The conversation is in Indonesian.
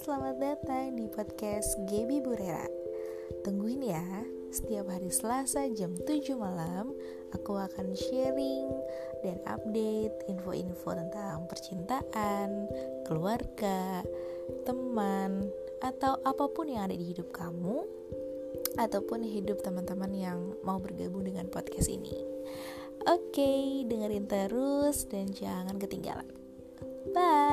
selamat datang di podcast Gebi Burera. Tungguin ya, setiap hari Selasa jam 7 malam Aku akan sharing dan update info-info tentang percintaan, keluarga, teman, atau apa pun yang ada di hidup kamu Ataupun hidup teman-teman yang mau bergabung dengan podcast ini. Oke, dengerin terus dan jangan ketinggalan. Bye!